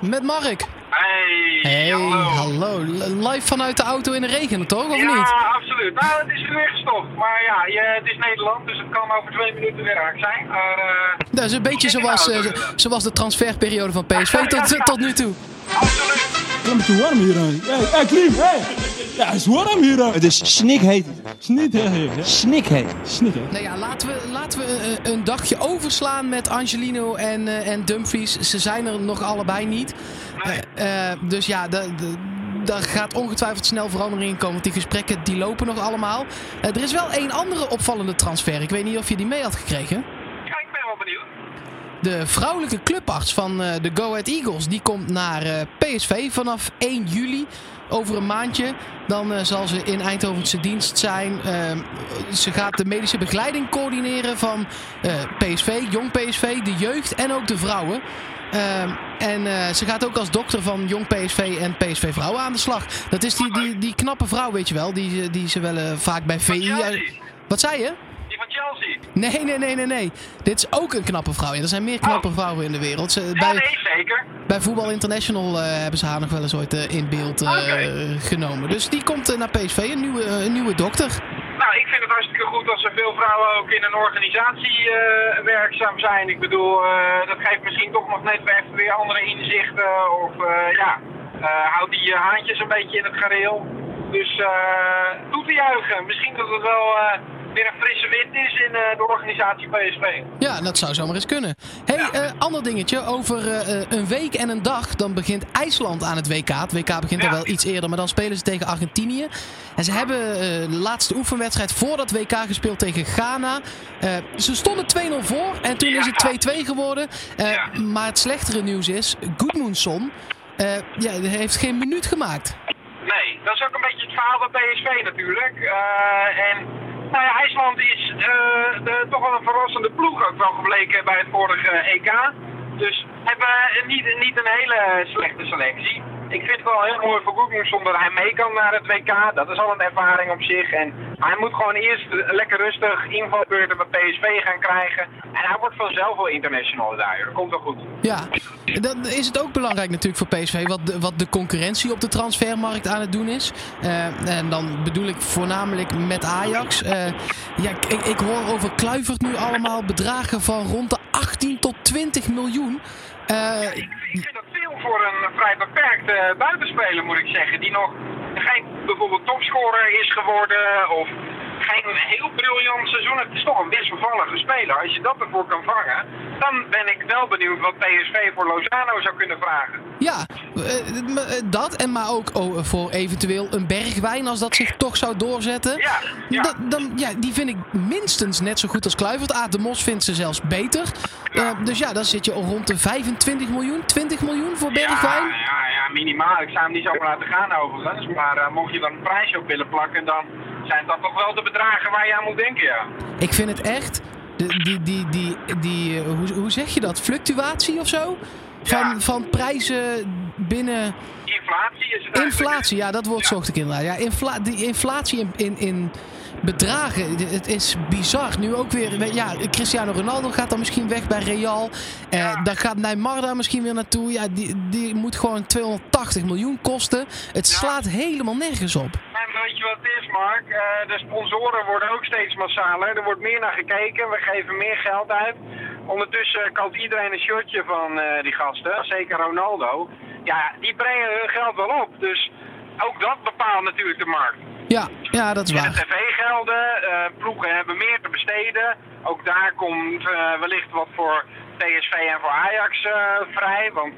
Met Mark. Hey, Hey, hallo. Live vanuit de auto in de regen, toch? Of ja, niet? absoluut. Nou, het is nu weer gestopt. Maar ja, je, het is Nederland, dus het kan over twee minuten weer raak zijn. Maar eh, Dat is een beetje zoals, eh, dus. zoals de transferperiode van PSV tot, tot nu toe. absoluut. Het is te warm hier. Hé, hey, Klim, hé! Ja, het is warm hier. Het is snikheet. Heet. Snik, hè? Nou ja, laten we, laten we eh, een dagje overslaan met Angelino en, eh, en Dumfries. Ze zijn er nog allebei niet. Eh, dus ja, da- da- daar gaat ongetwijfeld snel verandering in komen. Want die gesprekken die lopen nog allemaal. Er is wel één andere opvallende transfer. Ik weet niet of je die mee had gekregen. Ja, ik ben wel benieuwd. De vrouwelijke clubarts van eh, de Go Ahead Eagles die komt naar eh, PSV vanaf 1 juli. Over een maandje. Dan eh, zal ze in Eindhovense dienst zijn. Ehm, ze gaat de medische begeleiding coördineren van PSV, jong PSV, de jeugd en ook de vrouwen. Ehm, en ze gaat ook als dokter van jong PSV en PSV vrouwen aan de slag. Dat is die, die, die knappe vrouw, weet je wel. Die, die ze wel vaak bij VI. Wat zei je? Nee, nee, nee, nee, nee. Dit is ook een knappe vrouw. Ja, er zijn meer knappe vrouwen in de wereld. Ze, Ja, bij, nee, zeker. bij Voetbal International eh, hebben ze haar nog wel eens ooit eh, in beeld eh, genomen. Dus die komt naar PSV, een nieuwe, een nieuwe dokter. Nou, ik vind het hartstikke goed als er veel vrouwen ook in een organisatie werkzaam zijn. Ik bedoel, dat geeft misschien toch nog net even weer andere inzichten. Of ja, houd die haantjes een beetje in het gareel. Dus toe te juichen. Misschien dat het wel weer een frisse wind is in eh, de organisatie PSV. Ja, dat zou zomaar eens kunnen. hey, eh, ander dingetje. Over eh, een week en een dag dan begint IJsland aan het WK. Het WK begint al Ja. wel iets eerder, maar dan spelen ze tegen Argentinië. En ze hebben de laatste oefenwedstrijd voor dat WK gespeeld tegen Ghana. Ze stonden 2-0 voor en toen is het 2-2 geworden. Maar het slechtere nieuws is, Goodmundsson eh, ja, heeft geen minuut gemaakt. Nee, dat is ook een beetje het verhaal van PSV natuurlijk. En nou ja, IJsland is eh, de, toch wel een verrassende ploeg ook wel gebleken bij het vorige EK. Dus hebben niet, niet een hele slechte selectie. Ik vind het wel heel mooi voor Goedmoesson dat hij mee kan naar het WK. Dat is al een ervaring op zich. En hij moet gewoon eerst lekker rustig invalbeurten bij PSV gaan krijgen. En hij wordt vanzelf wel international daar. Dat komt wel goed. Ja, dan is het ook belangrijk natuurlijk voor PSV wat de, wat de concurrentie op de transfermarkt aan het doen is. Eh, en dan bedoel ik voornamelijk met Ajax. Eh, ja, ik, ik hoor over Kluivert nu allemaal bedragen van rond de 18 tot 20 miljoen. Eh, Ik vind dat voor een vrij beperkte buitenspeler, moet ik zeggen. Die nog geen bijvoorbeeld topscorer is geworden of geen heel briljant seizoen. Het is toch een wisselvallige speler. Als je dat ervoor kan vangen, dan ben ik wel benieuwd wat PSV voor Lozano zou kunnen vragen. ja, eh, eh, dat en maar ook oh, voor eventueel een bergwijn als dat zich toch zou doorzetten. Ja, ja. Da- dan, ja, die vind ik minstens net zo goed als Kluivert. Aad de Mos vindt ze zelfs beter. Eh, dus ja, dan zit je al rond de 25 miljoen, 20 miljoen voor Bergwijn. Ja, ja, ja, minimaal. Ik zou hem niet zo laten gaan overigens. Maar mocht je dan een prijsje op willen plakken, dan zijn dat toch wel de bedragen waar je aan moet denken, ja. Ik vind het echt. De, die, die, die, die, eh, hoe, hoe zeg je dat? Fluctuatie of zo? Van, Ja. van prijzen binnen. Inflatie is het. Inflatie, ja, dat woord Ja. zocht ik inderdaad. Ja, infla, die inflatie in, in, in bedragen, het is bizar. Nu ook weer, ja, Cristiano Ronaldo gaat dan misschien weg bij Real. Eh, Ja. Dan gaat Neymar daar misschien weer naartoe. Ja, die, die moet gewoon 280 miljoen kosten. Het slaat helemaal nergens op. Weet je wat het is, Mark? Eh, de sponsoren worden ook steeds massaler. Er wordt meer naar gekeken. We geven meer geld uit. Ondertussen koopt iedereen een shirtje van eh, die gasten. Zeker Ronaldo. Ja, die brengen hun geld wel op. Dus ook dat bepaalt natuurlijk de markt. Ja, ja dat is En de waar. tv-gelden, eh, ploegen hebben meer te besteden. Ook daar komt wellicht wat voor PSV en voor Ajax vrij. Want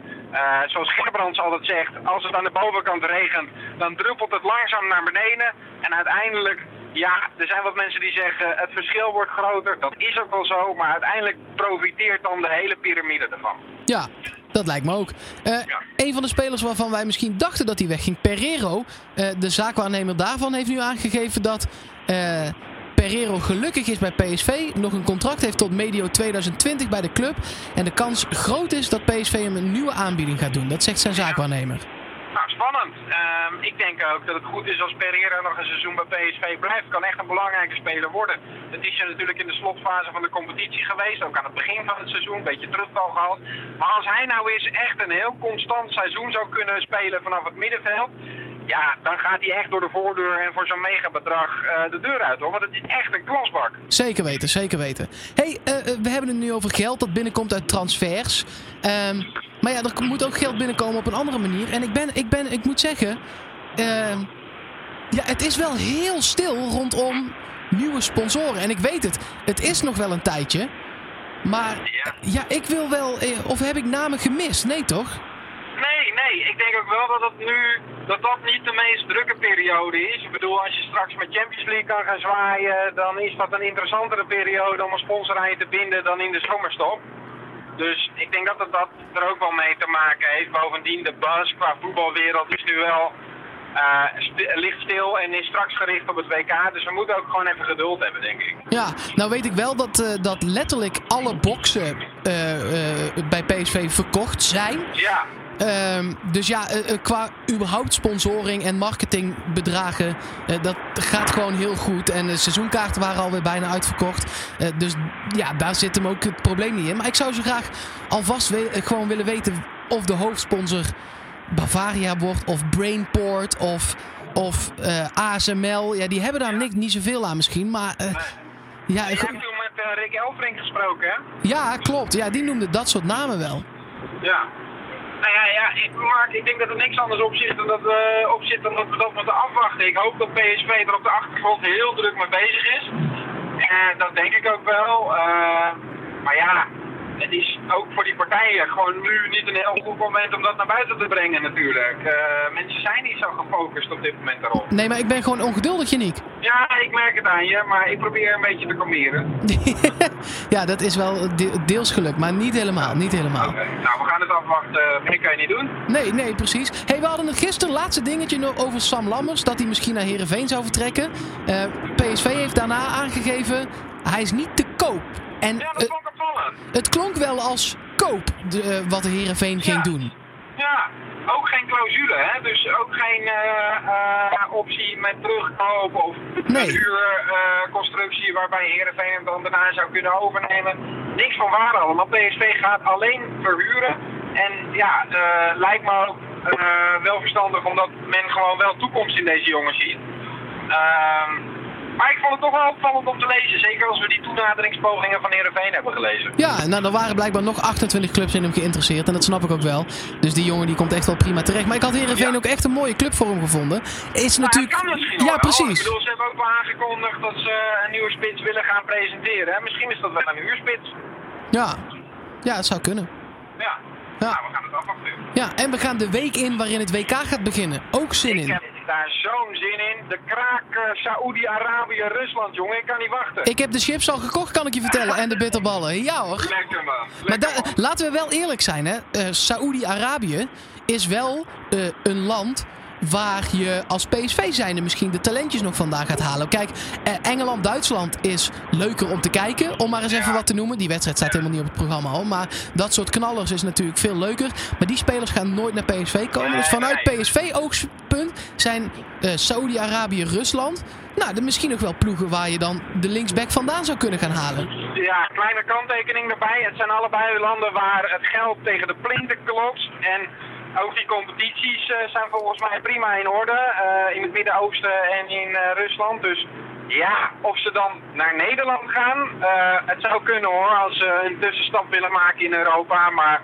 zoals Gerbrands altijd zegt, als het aan de bovenkant regent, dan druppelt het langzaam naar beneden. En uiteindelijk, ja, er zijn wat mensen die zeggen het verschil wordt groter. Dat is ook wel zo, maar uiteindelijk profiteert dan de hele piramide ervan. Ja, dat lijkt me ook. Ja. Een van de spelers waarvan wij misschien dachten dat hij wegging, Pereiro. eh, de zaakwaarnemer daarvan heeft nu aangegeven dat eh Pereiro gelukkig is bij PSV. Nog een contract heeft tot medio 2020 bij de club. En de kans groot is dat PSV hem een nieuwe aanbieding gaat doen. Dat zegt zijn zaakwaarnemer. Spannend. Ehm, ik denk ook dat het goed is als Pereira nog een seizoen bij PSV blijft. Kan echt een belangrijke speler worden. Het is er natuurlijk in de slotfase van de competitie geweest. Ook aan het begin van het seizoen. Een beetje terugval gehad. Maar als hij nou eens echt een heel constant seizoen zou kunnen spelen vanaf het middenveld. Ja, dan gaat hij echt door de voordeur en voor zo'n megabedrag uh, de deur uit hoor. Want het is echt een klasbak. Zeker weten, zeker weten. hey, uh, we hebben het nu over geld dat binnenkomt uit transfers. Um, maar ja, er moet ook geld binnenkomen op een andere manier. En ik ben, ik ben, ik moet zeggen, uh, ja, het is wel heel stil rondom nieuwe sponsoren. En ik weet het, het is nog wel een tijdje. Maar ja, ja ik wil wel, of heb ik namen gemist? Nee toch? Nee, nee. Ik denk ook wel dat het nu dat dat niet de meest drukke periode is. Ik bedoel, als je straks met Champions League kan gaan zwaaien, dan is dat een interessantere periode om een sponsor aan je te binden dan in de zomerstop. Dus ik denk dat het dat er ook wel mee te maken heeft. Bovendien, de buzz qua voetbalwereld is nu wel uh, st ligt stil en is straks gericht op het WK. Dus we moeten ook gewoon even geduld hebben, denk ik. Ja, nou weet ik wel dat, uh, dat letterlijk alle boxen uh, bij PSV verkocht zijn. Ja. Um, dus ja, uh, qua überhaupt sponsoring en marketingbedragen, uh, dat gaat gewoon heel goed. En de seizoenkaarten waren alweer bijna uitverkocht. Uh, dus ja, daar zit hem ook het probleem niet in. Maar ik zou zo graag alvast gewoon willen weten of de hoofdsponsor Bavaria wordt, of Brainport, of, of ASML. Ja, die hebben daar niet, niet zoveel aan misschien, maar... ja, ik heb toen met Rick Elfrink gesproken, hè? Ja, klopt. Ja, die noemde dat soort namen wel. Ja. Nou ja, ja ik, ik denk dat er niks anders op zit dan dat, uh, op zit dan dat we dat moeten afwachten. Ik hoop dat PSV er op de achtergrond heel druk mee bezig is. En dat denk ik ook wel. Uh, maar ja, het is ook voor die partijen gewoon nu niet een heel goed moment om dat naar buiten te brengen natuurlijk. Uh, mensen zijn niet zo gefocust op dit moment daarop. Nee, maar ik ben gewoon ongeduldig, Janiek. Ja, ik merk het aan je, maar ik probeer een beetje te kalmeren. ja, dat is wel deels geluk, maar niet helemaal. Niet helemaal. Okay. nou we gaan het afwachten. Meer kan je niet doen. Nee, nee, precies. hey, we hadden het gisteren laatste dingetje over Sam Lammers, dat hij misschien naar Herenveen zou vertrekken. Uh, PSV heeft daarna aangegeven, hij is niet te koop. En, ja, dat opvallend. Het klonk wel als koop de, uh, wat de Herenveen ja. ging doen. Ja, ook geen clausule, hè? Dus ook geen uh, uh, optie met terugkoop of nee. een huurconstructie waarbij Herenveen hem dan daarna zou kunnen overnemen. Niks van waar allemaal. PSV gaat alleen verhuren. En ja, lijkt me ook wel verstandig omdat men gewoon wel toekomst in deze jongens ziet. Ehm, vond het toch wel opvallend om te lezen. Zeker als we die toenaderingspogingen van Heerenveen hebben gelezen. Ja, nou er waren blijkbaar nog 28 clubs in hem geïnteresseerd. En dat snap ik ook wel. Dus die jongen die komt echt wel prima terecht. Maar ik had Heerenveen ja. ook echt een mooie club voor hem gevonden. Is natuurlijk... kan misschien Ja, precies. Ik bedoel, ze hebben ook wel aangekondigd dat ze een nieuwe spits willen gaan presenteren. Misschien is dat wel een huurspits. Ja, ja het zou kunnen. Ja. Ja. Nou, we gaan het afwachten. Ja, en we gaan de week in waarin het WK gaat beginnen. Ook zin ik in. Heb daar zo'n zin in. De kraak uh, Saoedi-Arabië, Rusland, jongen. Ik kan niet wachten. Ik heb de chips al gekocht, kan ik je vertellen. En de bitterballen. Ja hoor. Lekker man. Lekker, maar man. laten we wel eerlijk zijn, hè. Uh, Saoedi-Arabië is wel uh, een land waar je als PSV zijnde misschien de talentjes nog vandaan gaat halen. Kijk, Engeland-Duitsland is leuker om te kijken, om maar eens even wat te noemen. Die wedstrijd staat helemaal niet op het programma al. Maar dat soort knallers is natuurlijk veel leuker. Maar die spelers gaan nooit naar PSV komen. Dus vanuit PSV-oogpunt zijn uh, Saudi-Arabië, Rusland... Nou, misschien nog wel ploegen waar je dan de linksback vandaan zou kunnen gaan halen. Ja, kleine kanttekening erbij. Het zijn allebei landen waar het geld tegen de plinten klopt. En ook die competities zijn volgens mij prima in orde. Uh, in het Midden-Oosten en in uh, Rusland. Dus ja, of ze dan naar Nederland gaan. het zou kunnen hoor, als ze een tussenstap willen maken in Europa. Maar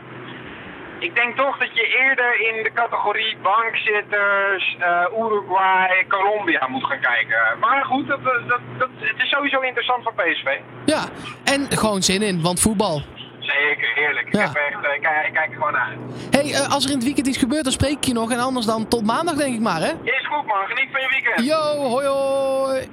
ik denk toch dat je eerder in de categorie bankzitters, Uruguay, Colombia moet gaan kijken. Maar goed, dat, dat, dat, het is sowieso interessant voor PSV. Ja, en gewoon zin in, want voetbal. Zeker, heerlijk. Ja. Ik, heb echt, ik, kijk, ik kijk er gewoon naar. hey, uh, als er in het weekend iets gebeurt, dan spreek ik je nog. En anders dan tot maandag, denk ik maar, hè? Is goed, man. Geniet van je weekend. Yo, hoi hoi.